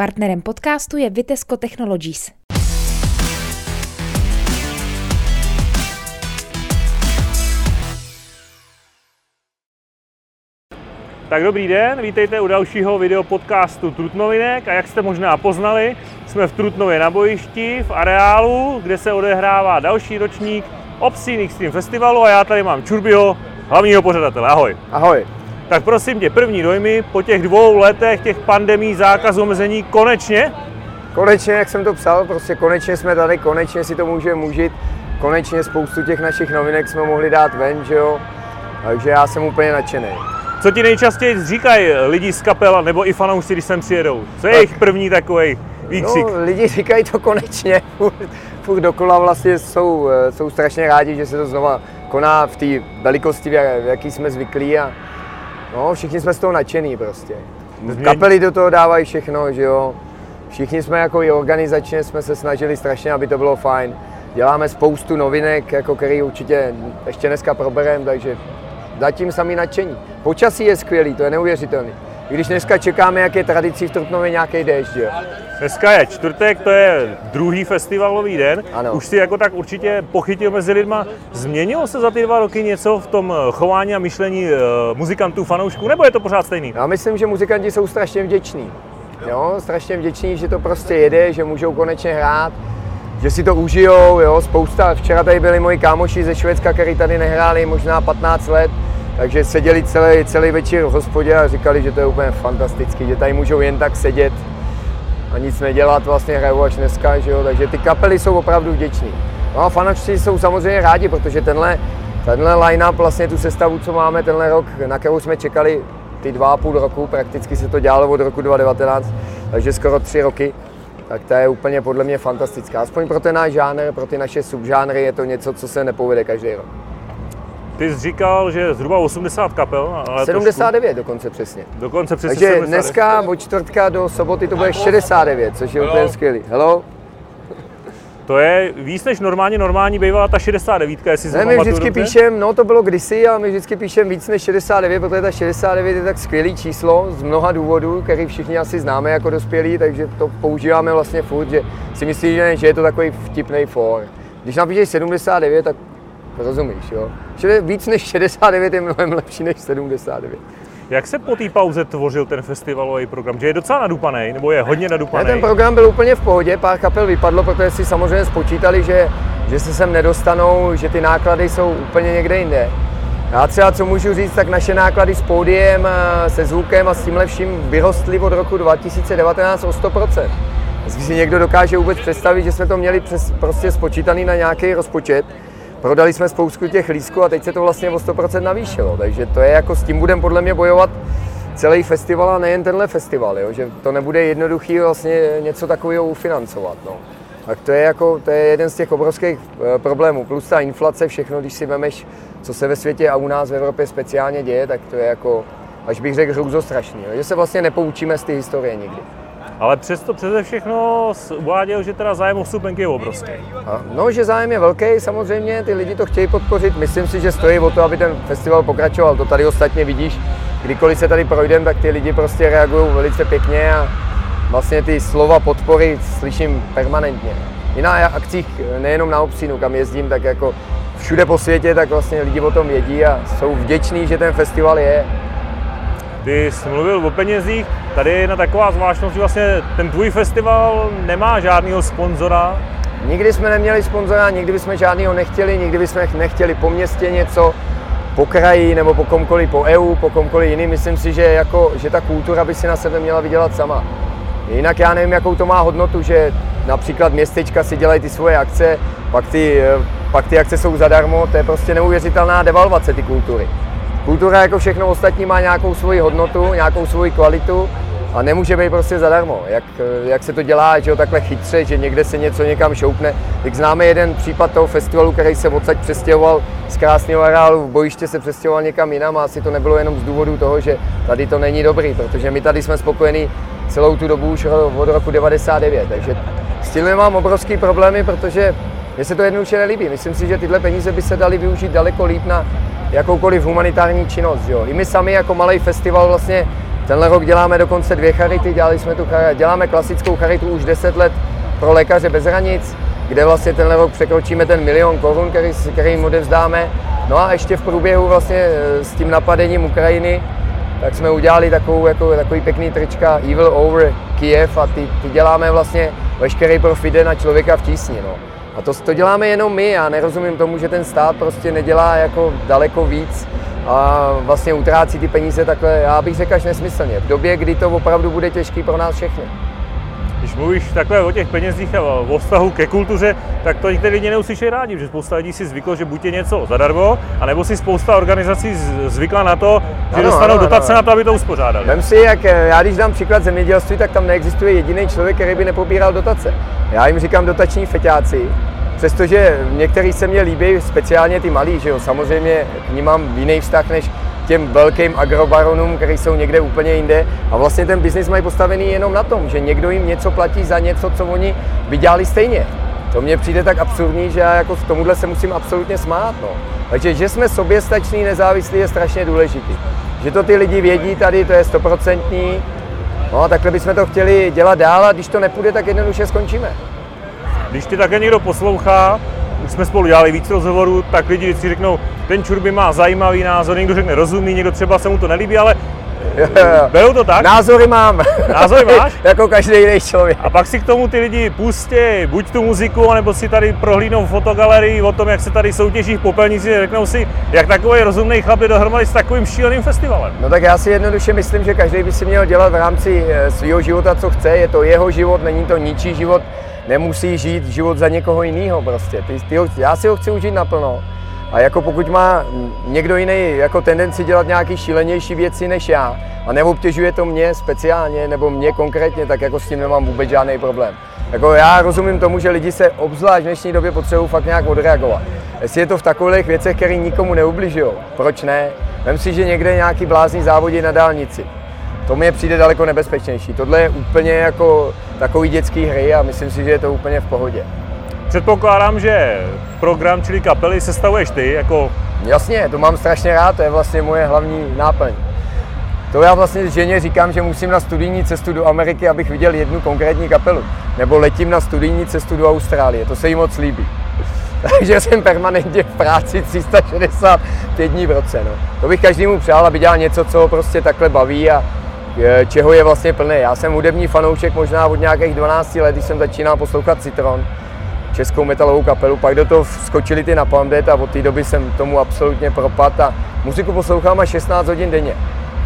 Partnerem podcastu je Vitesco Technologies. Tak dobrý den, vítejte u dalšího video podcastu Trutnovinek a jak jste možná poznali, jsme v Trutnově na bojišti v areálu, kde se odehrává další ročník Obscene Extreme Festivalu a já tady mám Čurbiho, hlavního pořadatele. Ahoj. Ahoj. Tak prosím tě, první dojmy po těch dvou letech těch pandemí, zákazu, omezení, konečně? Konečně, jak jsem to psal, prostě konečně jsme tady, konečně si to můžeme užít, konečně spoustu těch našich novinek jsme mohli dát ven, že jo, takže já jsem úplně nadšený. Co ti nejčastěji říkají lidi z kapela nebo i fanoušci, když sem přijedou? Co je jejich první takový výkřik? No, lidi říkají to konečně, furt, furt dokola vlastně jsou, eh, jsou strašně rádi, že se to znova koná v té velikosti, v jaký jsme zvyklí a no, všichni jsme z toho nadšený prostě. Změň- Kapely do toho dávají všechno, že jo. Všichni jsme jako i organizačně jsme se snažili strašně, aby to bylo fajn. Děláme spoustu novinek, jako který určitě ještě dneska probereme, takže zatím sami nadšení. Počasí je skvělý, to je neuvěřitelný. Když dneska čekáme, jak je tradicí v Trutnově nějaký déšť, jo. Dneska je čtvrtek, to je druhý festivalový den. Ano. Už si jako tak určitě pochytil mezi lidma. Změnilo se za ty dva roky něco v tom eh, chování a myšlení eh, muzikantů, fanoušků, nebo je to pořád stejný? Já myslím, že muzikanti jsou strašně vděční. Jo, strašně vděční, že to prostě jede, že můžou konečně hrát, že si to užijou, jo, spousta. Včera tady byli moji kámoši ze Švédska, kteří tady nehráli možná 15 let, takže seděli celý, celý večer v hospodě a říkali, že to je úplně fantastický, že tady můžou jen tak sedět a nic nedělat, vlastně hrajou až dneska, že jo, takže ty kapely jsou opravdu vděční. No a fanoušci jsou samozřejmě rádi, protože tenhle, tenhle line-up, vlastně tu sestavu, co máme tenhle rok, na kterou jsme čekali ty dva a půl roku, prakticky se to dělalo od roku 2019, takže skoro tři roky, tak to je úplně podle mě fantastická. Aspoň pro ten náš žánr, pro ty naše subžánry je to něco, co se nepovede každý rok. Ty jsi říkal, že zhruba 80 kapel. Ale 79 dokonce přesně. Trošku, dokonce přesně Takže 79. dneska od čtvrtka do soboty to bude 69, což je úplně skvělý. Hello? To je víc než normálně, normální bývala ta 69, jestli si Ne, my vždycky dobře. píšem, no to bylo kdysi, ale my vždycky píšem víc než 69, protože ta 69 je tak skvělý číslo z mnoha důvodů, který všichni asi známe jako dospělí, takže to používáme vlastně furt, že si myslí, že, že je to takový vtipný for. Když napíšeš 79, tak rozumíš, jo. Čili víc než 69 je mnohem lepší než 79. Jak se po té pauze tvořil ten festivalový program? Že je docela nadupaný, nebo je hodně Ne, nadupaný? ten program byl úplně v pohodě, pár kapel vypadlo, protože si samozřejmě spočítali, že, že se sem nedostanou, že ty náklady jsou úplně někde jinde. Já třeba, co můžu říct, tak naše náklady s pódiem, se zvukem a s tímhle vším vyrostly od roku 2019 o 100%. Jestli si někdo dokáže vůbec představit, že jsme to měli přes, prostě spočítaný na nějaký rozpočet, prodali jsme spoustu těch lístků a teď se to vlastně o 100% navýšilo, takže to je jako s tím budeme podle mě bojovat celý festival a nejen tenhle festival, jo? že to nebude jednoduchý vlastně něco takového ufinancovat. No. Tak to je, jako, to je jeden z těch obrovských eh, problémů. Plus ta inflace, všechno, když si vemeš, co se ve světě a u nás v Evropě speciálně děje, tak to je jako, až bych řekl, hrůzostrašný. Že se vlastně nepoučíme z té historie nikdy. Ale přesto přeze všechno uváděl, že teda zájem o vstupenky je obrovský. No, že zájem je velký, samozřejmě, ty lidi to chtějí podpořit. Myslím si, že stojí o to, aby ten festival pokračoval. To tady ostatně vidíš, kdykoliv se tady projdem, tak ty lidi prostě reagují velice pěkně a vlastně ty slova podpory slyším permanentně. I na akcích, nejenom na Obsínu, kam jezdím, tak jako všude po světě, tak vlastně lidi o tom vědí a jsou vděční, že ten festival je. Ty jsi mluvil o penězích, tady je jedna taková zvláštnost, že vlastně ten tvůj festival nemá žádného sponzora. Nikdy jsme neměli sponzora, nikdy bychom žádného nechtěli, nikdy bychom nechtěli po městě něco, po kraji nebo po komkoliv, po EU, po komkoliv jiným. Myslím si, že, jako, že ta kultura by si na sebe měla vydělat sama. Jinak já nevím, jakou to má hodnotu, že například městečka si dělají ty svoje akce, pak ty, eh, pak ty akce jsou zadarmo, to je prostě neuvěřitelná devalvace ty kultury. Kultura jako všechno ostatní má nějakou svoji hodnotu, nějakou svoji kvalitu a nemůže být prostě zadarmo. Jak, jak se to dělá, že jo, takhle chytře, že někde se něco někam šoupne. Jak známe jeden případ toho festivalu, který se odsaď přestěhoval z krásného areálu v bojiště se přestěhoval někam jinam a asi to nebylo jenom z důvodu toho, že tady to není dobrý, protože my tady jsme spokojení celou tu dobu už od roku 99. Takže s tím mám obrovský problémy, protože mně se to jednoduše nelíbí. Myslím si, že tyhle peníze by se daly využít daleko líp na jakoukoliv humanitární činnost. Jo. I my sami jako malý festival vlastně Tenhle rok děláme dokonce dvě charity, dělali jsme tu, děláme klasickou charitu už 10 let pro lékaře bez hranic, kde vlastně tenhle rok překročíme ten milion korun, který, který jim odevzdáme. No a ještě v průběhu vlastně eh, s tím napadením Ukrajiny, tak jsme udělali takovou, jako, takový pěkný trička Evil Over Kiev a ty, ty děláme vlastně veškerý profit na člověka v tísni. No. A to, to děláme jenom my, já nerozumím tomu, že ten stát prostě nedělá jako daleko víc a vlastně utrácí ty peníze takhle, já bych řekl až nesmyslně, v době, kdy to opravdu bude těžký pro nás všechny. Když mluvíš takhle o těch penězích a o vztahu ke kultuře, tak to některý lidi neuslyší rádi, že spousta lidí si zvyklo, že buď je něco zadarmo, anebo si spousta organizací zvykla na to, že ano, dostanou ano, dotace ano. na to, aby to uspořádali. Vem si, jak já když dám příklad zemědělství, tak tam neexistuje jediný člověk, který by nepobíral dotace. Já jim říkám dotační feťáci, přestože některý se mě líbí, speciálně ty malí, že jo, samozřejmě k ním mám jiný vztah než těm velkým agrobaronům, který jsou někde úplně jinde. A vlastně ten biznis mají postavený jenom na tom, že někdo jim něco platí za něco, co oni by dělali stejně. To mně přijde tak absurdní, že já jako k tomuhle se musím absolutně smát. No. Takže, že jsme soběstační, nezávislí je strašně důležitý. Že to ty lidi vědí tady, to je stoprocentní. No, takhle bychom to chtěli dělat dál a když to nepůjde, tak jednoduše skončíme. Když ty také někdo poslouchá, už jsme spolu dělali víc rozhovorů, tak lidi vždycky řeknou, ten Čurby má zajímavý názor, někdo řekne rozumí, někdo třeba se mu to nelíbí, ale Berou to tak? Názory mám. Názory máš? jako každý jiný člověk. A pak si k tomu ty lidi pustí buď tu muziku, nebo si tady prohlídnou fotogalerii o tom, jak se tady soutěží v popelnici, řeknou si, jak takový rozumný chlap je dohromady s takovým šíleným festivalem. No tak já si jednoduše myslím, že každý by si měl dělat v rámci eh, svého života, co chce. Je to jeho život, není to ničí život nemusí žít život za někoho jiného prostě. Ty, ty ho, já si ho chci užít naplno. A jako pokud má někdo jiný jako tendenci dělat nějaký šílenější věci než já a neobtěžuje to mě speciálně nebo mě konkrétně, tak jako s tím nemám vůbec žádný problém. Jako já rozumím tomu, že lidi se obzvlášť v dnešní době potřebují fakt nějak odreagovat. Jestli je to v takových věcech, které nikomu neubližují, proč ne? Vem si, že někde nějaký blázní závodí na dálnici to mi přijde daleko nebezpečnější. Tohle je úplně jako takový dětský hry a myslím si, že je to úplně v pohodě. Předpokládám, že program, čili kapely, sestavuješ ty jako... Jasně, to mám strašně rád, to je vlastně moje hlavní náplň. To já vlastně ženě říkám, že musím na studijní cestu do Ameriky, abych viděl jednu konkrétní kapelu. Nebo letím na studijní cestu do Austrálie, to se jí moc líbí. Takže jsem permanentně v práci 365 dní v roce. No. To bych každému přál, aby dělal něco, co ho prostě takhle baví a čeho je vlastně plný. Já jsem hudební fanoušek možná od nějakých 12 let, když jsem začínal poslouchat Citron, českou metalovou kapelu, pak do toho skočili ty na Pandet a od té doby jsem tomu absolutně propad a muziku poslouchám až 16 hodin denně.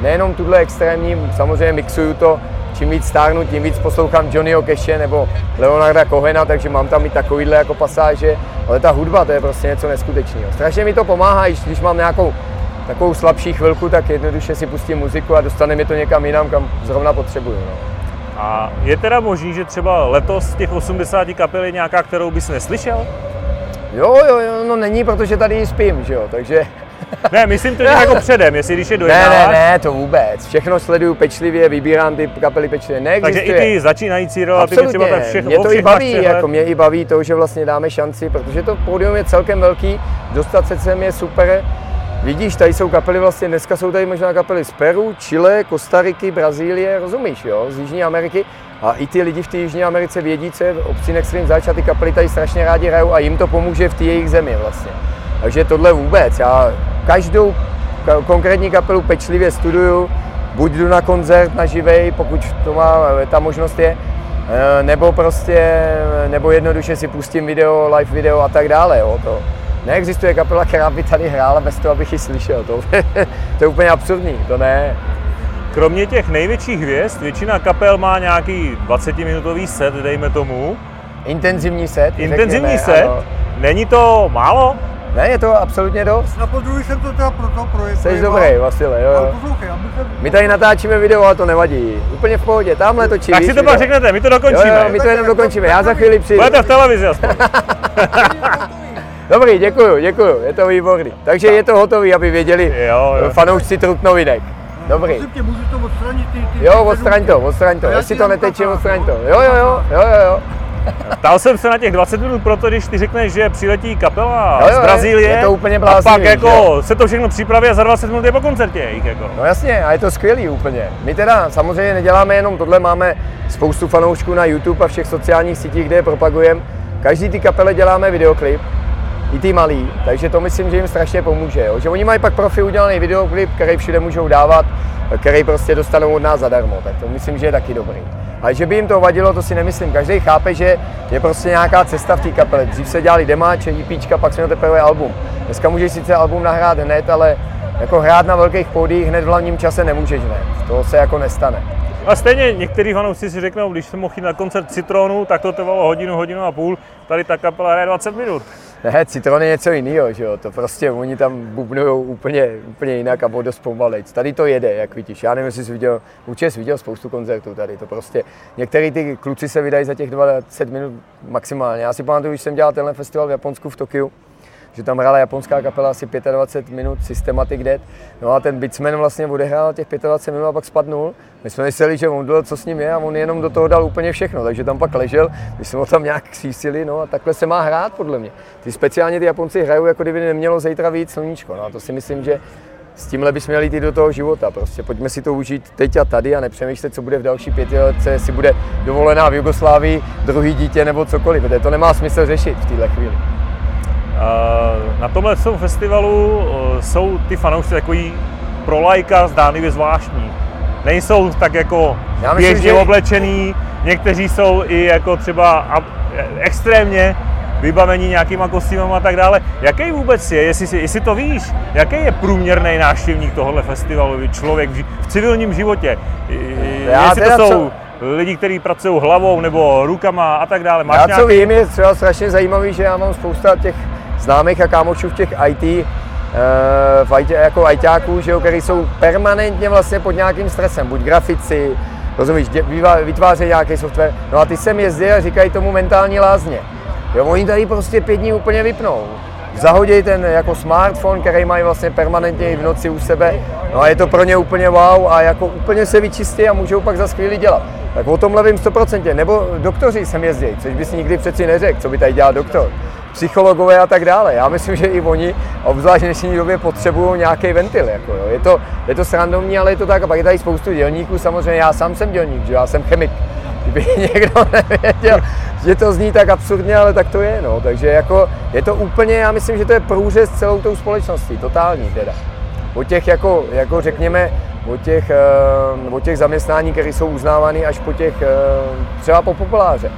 Nejenom tuhle extrémní, samozřejmě mixuju to, čím víc stárnu, tím víc poslouchám Johnnyho Cache nebo Leonarda Kohena, takže mám tam i takovýhle jako pasáže, ale ta hudba to je prostě něco neskutečného. Strašně mi to pomáhá, když mám nějakou takovou slabší chvilku, tak jednoduše si pustím muziku a dostane mi to někam jinam, kam zrovna potřebuju. No. A je teda možný, že třeba letos z těch 80 kapel je nějaká, kterou bys neslyšel? Jo, jo, jo, no není, protože tady spím, že jo, takže... Ne, myslím to jako předem, jestli když je dojednáváš. Ne, ne, ne, to vůbec. Všechno sleduju pečlivě, vybírám ty kapely pečlivě. Neexistuje. Takže i ty začínající relativně třeba tak všechno. Mě to i baví, jako mě i baví to, že vlastně dáme šanci, protože to pódium je celkem velký, dostat se sem je super, Vidíš, tady jsou kapely vlastně, dneska jsou tady možná kapely z Peru, Chile, Kostariky, Brazílie, rozumíš, jo, z Jižní Ameriky. A i ty lidi v té Jižní Americe vědí, co je obcí Extreme zač a ty kapely tady strašně rádi hrajou a jim to pomůže v té jejich zemi vlastně. Takže tohle vůbec, já každou konkrétní kapelu pečlivě studuju, buď jdu na koncert na živej, pokud to má, ta možnost je, eh, nebo prostě, nebo jednoduše si pustím video, live video a tak dále, jo, to, Neexistuje kapela, která by tady hrála bez toho, abych ji slyšel. To, to je úplně absurdní, to ne. Kromě těch největších hvězd, většina kapel má nějaký 20-minutový set, dejme tomu. Intenzivní set. Intenzivní řekněme, set? Ano. Není to málo? Ne, je to absolutně dost. Na podruhé jsem to teda proto projekt. Jsi dobrý, Vasile, jo. Ale poslouchej, se... My tady natáčíme video, ale to nevadí. Úplně v pohodě, tamhle točí. Tak si to pak řeknete, my to dokončíme. Jo, jo, my to jenom dokončíme, já za chvíli přijdu. Budete v televizi aspoň. Dobrý, děkuju, děkuju, je to výborný. Takže je to hotový, aby věděli jo, jo. fanoušci Trut novinek. Dobrý. Tě, můžu to odstranit ty, ty Jo, odstraň to, odstraň to. Jestli to neteče, odstraň to. Jo, jo, jo, jo, jo, jo. Ptal jsem se na těch 20 minut proto, když ty řekneš, že přiletí kapela Jo, jo, z Brazílie je to úplně a bláznivý, pak jako se to všechno připraví a za 20 minut je po koncertě jejich. Jako. No jasně, a je to skvělý úplně. My teda samozřejmě neděláme jenom tohle, máme spoustu fanoušků na YouTube a všech sociálních sítích, kde je propagujeme. Každý ty kapele děláme videoklip, i ty malý, takže to myslím, že jim strašně pomůže. Jo? Že oni mají pak profi udělaný videoklip, který všude můžou dávat, který prostě dostanou od nás zadarmo, tak to myslím, že je taky dobrý. Ale že by jim to vadilo, to si nemyslím. Každý chápe, že je prostě nějaká cesta v té kapele. Dřív se dělali demáče, EPčka, pak jsme teprve album. Dneska můžeš sice album nahrát hned, ale jako hrát na velkých pódiích hned v hlavním čase nemůžeš hned. To se jako nestane. A stejně některý fanoušci si řeknou, když jsem mohl na koncert Citronu, tak to trvalo hodinu, hodinu a půl, tady ta kapela hraje 20 minut. Ne, Citron je něco jiného, že jo? To prostě oni tam bubnují úplně, úplně jinak a dost pomalejc. Tady to jede, jak vidíš. Já nevím, jestli jsi viděl, určitě jsi viděl spoustu koncertů tady. To prostě, některý ty kluci se vydají za těch 20 minut maximálně. Já si pamatuju, když jsem dělal tenhle festival v Japonsku v Tokiu, že tam hrála japonská kapela asi 25 minut, Systematic Dead. No a ten Bitsman vlastně odehrál těch 25 minut a pak spadnul. My jsme mysleli, že on co s ním je a on jenom do toho dal úplně všechno, takže tam pak ležel, když jsme ho tam nějak křísili, no a takhle se má hrát podle mě. Ty speciálně ty Japonci hrajou, jako kdyby nemělo zítra víc sluníčko, no a to si myslím, že s tímhle bychom měli jít do toho života. Prostě pojďme si to užít teď a tady a nepřemýšlet, co bude v další pěti letce, jestli bude dovolená v Jugoslávii, druhý dítě nebo cokoliv. Protože to nemá smysl řešit v této chvíli. Na tomhle festivalu eh, jsou ty fanoušci takový pro lajka zdánlivě zvláštní. Nejsou tak jako Já myslím, běžně že... oblečený, někteří jsou i jako třeba extrémně vybavení nějakýma kostýmama a tak dále. Jaký vůbec je, jestli, jestli to víš, jaký je průměrný návštěvník tohohle festivalu, člověk v, v civilním životě? Já jestli to jsou co... lidi, kteří pracují hlavou nebo rukama a tak dále. Máš já nějaký... co vím, je třeba strašně zajímavý, že já mám spousta těch známých a kámošů v těch IT, eh, v IT jako ITáků, že jo, který jsou permanentně vlastně pod nějakým stresem, buď grafici, rozumíš, vytvářejí nějaký software, no a ty sem jezdí a říkají tomu mentální lázně. Jo, oni tady prostě pět dní úplně vypnou. Zahodí ten jako smartphone, který mají vlastně permanentně i v noci u sebe, no a je to pro ně úplně wow a jako úplně se vyčistí a můžou pak za chvíli dělat. Tak o tomhle vím 100%. Nebo doktoři sem jezdí, což bys nikdy přeci neřekl, co by tady dělal doktor psychologové a tak dále. Já myslím, že i oni, obzvlášť v dnešní době, potřebují nějaký ventil. Jako jo. Je, to, je to srandovní, ale je to tak. A pak je tady spoustu dělníků, samozřejmě já sám jsem dělník, že já jsem chemik. Kdyby někdo nevěděl, že to zní tak absurdně, ale tak to je. No. Takže jako, je to úplně, já myslím, že to je průřez celou tou společností, totální teda. O těch, jako, jako řekněme, o těch, uh, o těch zaměstnání, které jsou uznávány až po těch, uh, třeba po populáře.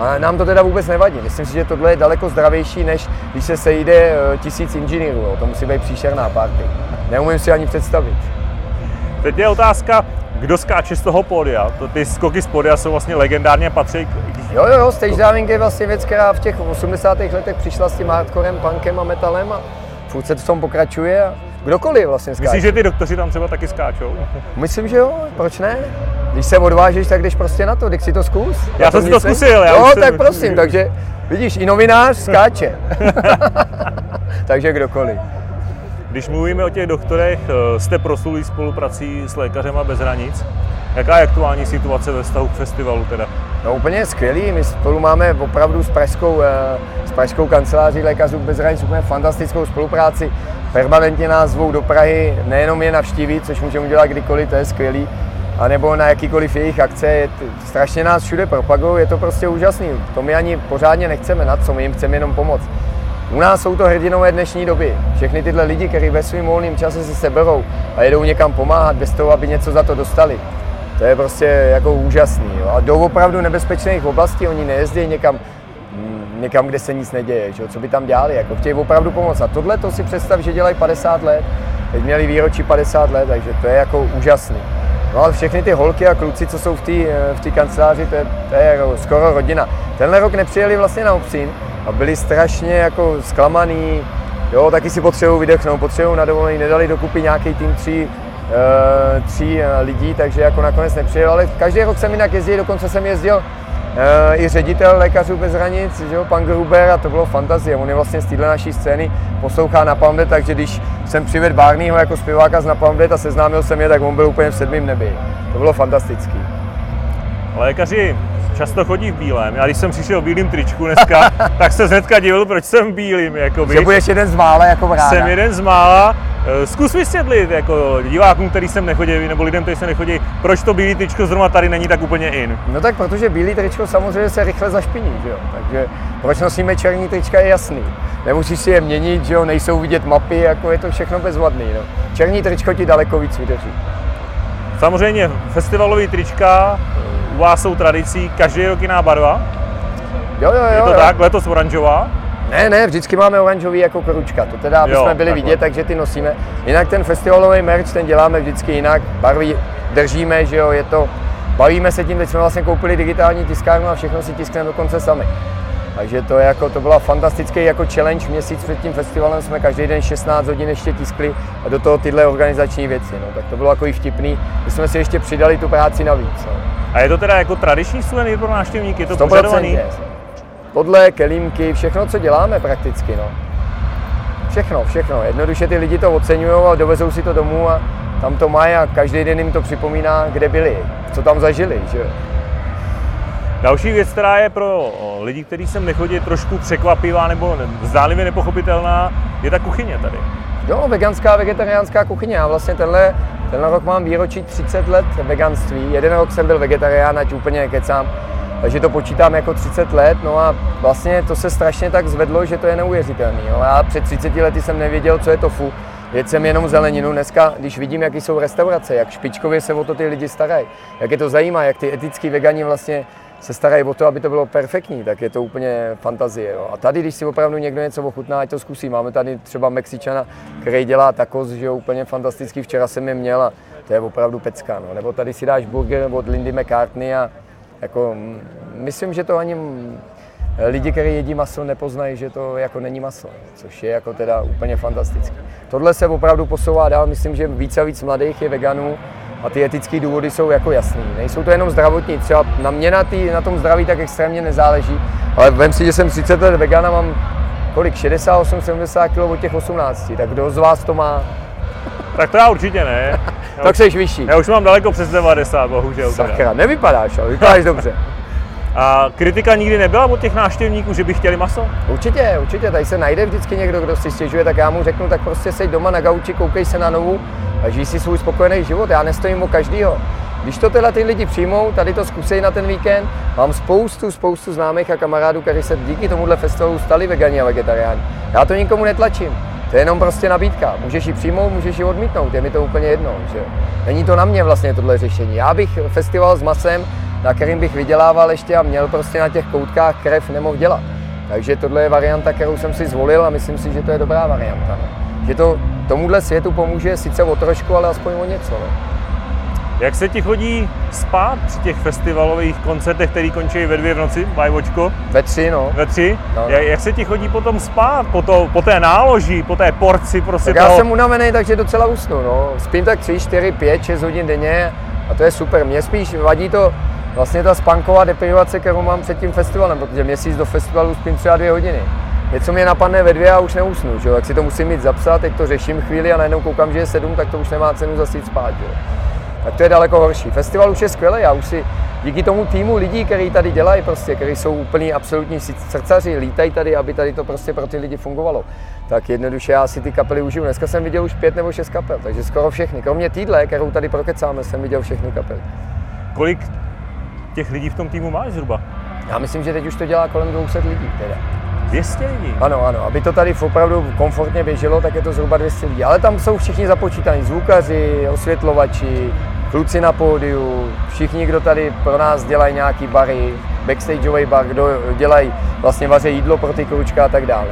A nám to teda vůbec nevadí. Myslím si, že tohle je daleko zdravější, než když se sejde eh, tisíc inženýrů. To musí být příšerná party. Neumím si ani představit. Teď je otázka, kdo skáče z toho pódia. Ty skoky z pódia jsou vlastně legendárně patří k... Jo, jo, jo, stage diving je vlastně věc, která v těch 80. letech přišla s tím hardcorem, punkem a metalem a furt se to v tom pokračuje a kdokoliv vlastně skáče. Myslíš, že ty doktoři tam třeba taky skáčou? Myslím, že jo, proč ne? Když se odvážíš, tak jdeš prostě na to, když si to zkus. Já jsem si to zkusil. Já jo, tak prosím, takže vidíš, i novinář skáče. takže kdokoliv. Když mluvíme o těch doktorech, eh, jste proslulí spoluprací s Lékařema bez hranic. Jaká je aktuální situace ve vztahu k festivalu teda? No úplně skvělý, my spolu máme opravdu s pražskou, eh, s pražskou kanceláří Lékařů bez hranic úplně fantastickou spolupráci. Permanentně nás zvou do Prahy, nejenom je navštívit, což můžeme udělat kdykoliv, to je skvělý, anebo na jakýkoliv jejich akce. Strašně nás všude propagují, je to prostě úžasný. To my ani pořádně nechceme, na co my jim chceme jenom pomoct. U nás jsou to hrdinové dnešní doby. Všechny tyhle lidi, kteří ve svém volném čase se seberou a jedou někam pomáhat bez toho, aby něco za to dostali. To je prostě jako úžasný. Jo. A jdou opravdu nebezpečných oblastí, oni nejezdí někam, mm, někam, kde se nic neděje, že? co by tam dělali, jako chtějí opravdu pomoct. A tohle to si představ, že dělají 50 let, teď měli výročí 50 let, takže to je jako úžasný. No ale všechny ty holky a kluci, co jsou v té v tý kanceláři, to je, to je jako skoro rodina. Tenhle rok nepřijeli vlastně na obcín a byli strašně jako zklamaný, jo, taky si potřebují vydechnout, potřebují na dovolení, nedali dokupy nějaký tým tří, tří uh, lidí, takže jako nakonec nepřijel, ale každý rok jsem jinak jezdil, dokonce jsem jezdil Eh, i ředitel Lékařů bez hranic, že jo, pan Gruber, a to bylo fantazie. On je vlastně z téhle naší scény, poslouchá na Pamde, takže když jsem přivedl Barneyho jako zpěváka z Napalmde a seznámil jsem je, tak on byl úplně v sedmém nebi. To bylo fantastický. Lékaři často chodí v bílém. Já když jsem přišel v bílém tričku dneska, tak se hnedka divil, proč jsem v bílým. Jakoby. Že budeš jeden z mála jako vrána. Jsem jeden z mála. Eh, Zkus vysvětlit jako divákům, který sem nechodí, nebo lidem, kteří sem nechodí, proč to bílé tričko zrovna tady není tak úplně in. No tak protože bílý tričko samozřejmě se rychle zašpiní, že jo? takže proč nosíme černý trička je jasný. Nemusíš si je měnit, že jo, nejsou vidět mapy, jako je to všechno bezvadný. No. Černý tričko ti daleko víc vydrží. Samozřejmě festivalový trička u vás jsou tradicí, každý rok jiná barva. Jo, jo, jo. Je to jo. tak, letos oranžová. Ne, ne, vždycky máme oranžový jako koručka, to teda, aby Jo, jsme byli takhle. vidět, takže ty nosíme. Jinak ten festivalový merch, ten děláme vždycky jinak, barvy držíme, že jo, je to, bavíme se tím, teď jsme vlastně koupili digitální tiskárnu a všechno si tiskneme dokonce sami. Takže to, je jako, to byla fantastický jako challenge, měsíc před tím festivalem jsme každý den 16 hodin ještě tiskli a do toho tyhle organizační věci, no, tak to bylo jako i vtipný, že jsme si ještě přidali tu práci navíc. No. A je to teda jako tradiční suvenýr pro návštěvníky, je to požadovaný? 100%. Tohle, kelímky, všechno, co děláme prakticky, no. Všechno, všechno. Jednoduše ty lidi to oceňují a dovezou si to domů a tam to mají a každý den jim to připomíná, kde byli, co tam zažili, že. Další věc, která je pro lidi, kteří sem nechodí, trošku překvapivá nebo ne- zdánlivě nepochopitelná, je ta kuchyně tady. Jo, veganská, vegetariánská kuchyně. Já vlastně tenhle, tenhle rok mám výročí 30 let veganství. Jeden rok jsem byl vegetarián, ať úplně kecám. Takže to počítám jako 30 let, no a vlastně to se strašně tak zvedlo, že to je neuvěřitelný. Jo. Já před 30 lety jsem nevěděl, co je tofu. Jedl jsem jenom zeleninu. Dneska, když vidím, jaký jsou restaurace, jak špičkově se o to ty lidi starají, jak je to zajímá, jak ty etický vegani vlastně se starají o to, aby to bylo perfektní, tak je to úplně fantazie. Jo. A tady, když si opravdu někdo něco ochutná, ať to zkusí. Máme tady třeba Mexičana, který dělá tacos, že jo, úplně fantastický. Včera jsem je měl a to je opravdu pecka. No. Nebo tady si dáš burger od Lindy McCartney a jako, myslím, že to ani lidi, kteří jedí maso, nepoznají, že to jako není maso, což je jako teda úplně fantastické. Tohle se opravdu posouvá dál, myslím, že víc a víc mladých je veganů a ty etické důvody jsou jako jasný. Nejsou to jenom zdravotní, třeba na mě na, tý, na tom zdraví tak extrémně nezáleží, ale vem si, že jsem 30 let vegana, mám kolik, 68, 70 kg od těch 18, tak kdo z vás to má, Tak to já určitě ne. Já tak seš vyšší. já už mám daleko přes 90, bohužel. teda. Sakra, nevypadáš, ale vypadáš dobře. A kritika nikdy nebyla od těch návštěvníků, že by chtěli maso? Určitě, určitě, tady se najde vždycky někdo, kdo si stěžuje, tak já mu řeknu, tak prostě seď doma na gauči, koukej se na novou a žij si svůj spokojený život. Já nestojím o každýho. Když to teda ty lidi přijmou, tady to zkusej na ten víkend, mám spoustu, spoustu známých a kamarádů, kteří se díky tomuhle festivalu stali vegani a vegetariáni. Já to nikomu netlačím. To je jenom prostě nabídka. Můžeš ji přijmout, můžeš ji odmítnout, je mi to úplně jedno. Že? Není to na mě vlastně tohle řešení. Já bych festival s masem, na kterým bych vydělával ještě a měl prostě na těch koutkách krev, nemohl dělat. Takže tohle je varianta, kterou jsem si zvolil a myslím si, že to je dobrá varianta. Že to tomuhle světu pomůže sice o trošku, ale aspoň o něco. No. Jak se ti chodí spát při těch festivalových koncertech, který končí ve dvě v noci, Vajvočko, Ve tři, no. ve tři? No, no. Jak, jak se ti chodí potom spát, po, to, po té náloži, po té porci prostě Tak já toho? jsem unavený, takže docela usnu. No. Spím tak 3, 4, 5, 6 hodin denně a to je super. Mně spíš vadí to vlastně ta spanková deprivace, kterou mám před tím festivalem, protože měsíc do festivalu spím třeba dvě hodiny. Něco mě napadne ve dvě a už neusnu, že jo? tak si to musím mít zapsat, teď to řeším chvíli a najednou koukám, že je sedm, tak to už nemá cenu zase jít spát. Že jo? Tak to je daleko horší. Festival už je skvělý, já už si díky tomu týmu lidí, kteří tady dělají, prostě, kteří jsou úplný absolutní srdcaři, lítají tady, aby tady to prostě pro ty lidi fungovalo. Tak jednoduše já si ty kapely užiju. Dneska jsem viděl už pět nebo šest kapel, takže skoro všechny. Kromě týdle, kterou tady prokecáme, jsem viděl všechny kapely. Kolik těch lidí v tom týmu máš zhruba? Já myslím, že teď už to dělá kolem 200 lidí. Teda. 200 lidí? Ano, ano, aby to tady opravdu komfortně běželo, tak je to zhruba 200 lidí. Ale tam jsou všichni započítaní, zvukaři, osvětlovači, kluci na pódiu, všichni, kdo tady pro nás dělají nějaký bary, backstageový bar, kdo dělají vlastně vaře jídlo pro ty kručka a tak dále.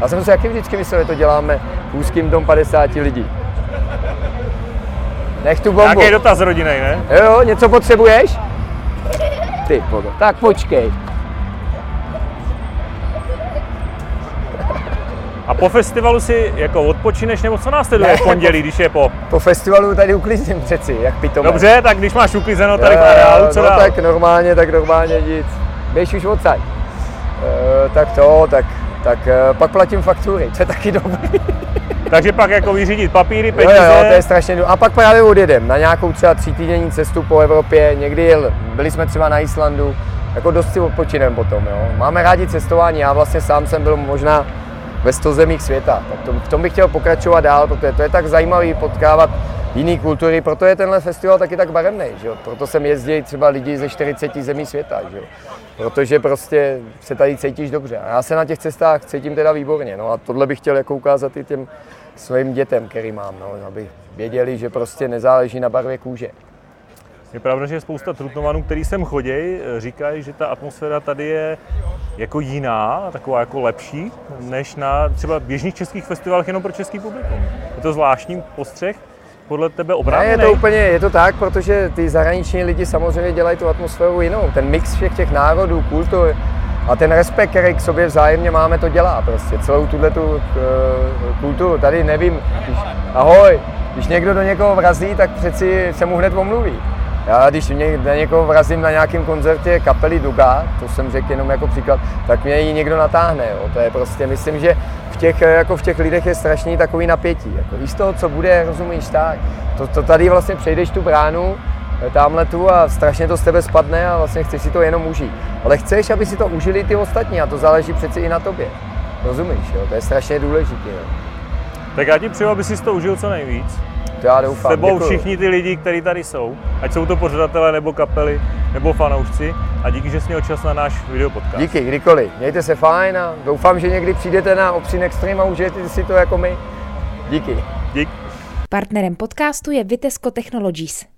Já jsem si jaký vždycky myslel, že to děláme v úzkým dom 50 lidí. Nech tu bombu. Nějaký dotaz rodinej, ne? Jo, jo, něco potřebuješ? Ty, podo. Tak počkej. A po festivalu si jako odpočineš, nebo co následuje Ne, v pondělí, když je po? Po festivalu tady uklízím přeci, jak pitomé. Dobře, tak když máš uklizeno tady v areálu, jo, co no dál? tak normálně, tak normálně nic. Běž už odsaď. E, tak to, tak, tak e, pak platím faktury, to je taky dobrý. Takže pak jako vyřídit papíry, peníze. jo, jo, to je strašně důležité. A pak právě odjedem na nějakou třeba třítýdenní cestu po Evropě. Někdy jel, byli jsme třeba na Islandu, jako dost si odpočinem potom, jo. Máme rádi cestování, já vlastně sám jsem byl možná ve 100 zemích světa. Tak to, v tom bych chtěl pokračovat dál, protože to je tak zajímavý potkávat jiné kultury, proto je tenhle festival taky tak barevný, že jo? proto sem jezdí třeba lidi ze 40 zemí světa, že jo? protože prostě se tady cítíš dobře. A já se na těch cestách cítím teda výborně, no a tohle bych chtěl jako ukázat i těm svým dětem, který mám, no, aby věděli, že prostě nezáleží na barvě kůže. Je pravda, že spousta trutnovanů, který sem chodí, říkají, že ta atmosféra tady je jako jiná, taková jako lepší, než na třeba běžných českých festivalech jenom pro český publikum. Je to zvláštní postřeh, podle tebe oprávněný? Ne, je to úplně, je to tak, protože ty zahraniční lidi samozřejmě dělají tu atmosféru jinou. Ten mix všech těch národů, kultur a ten respekt, který k sobě vzájemně máme, to dělá prostě. Celou tuhle tu uh, kulturu. Tady nevím, když, ahoj, když někdo do někoho vrazí, tak přeci se mu hned omluví. Já když na někoho vrazím na nějakém koncertě kapely Duga, to jsem řekl jenom jako příklad, tak mě ji někdo natáhne. Jo. To je prostě, myslím, že v těch, jako v těch lidech je strašný takový napětí. Jako, víš toho, co bude, rozumíš, tak. To, to tady vlastně přejdeš tu bránu, eh, tamhle tu a strašně to z tebe spadne a vlastně chceš si to jenom užít. Ale chceš, aby si to užili ty ostatní a to záleží přeci i na tobě. Rozumíš, jo? to je strašně důležité. Tak já ti přeju, aby si to užil co nejvíc. To já doufám. S tebou všichni ty lidi, kteří tady jsou, ať jsou to pořadatelé nebo kapely nebo fanoušci a díky, že jsi měl čas na náš videopodcast. Díky, kdykoliv. Mějte se fajn a doufám, že někdy přijdete na Opsin Extreme a užijete si to jako my. Díky. Dík. Partnerem podcastu je Vitesco Technologies.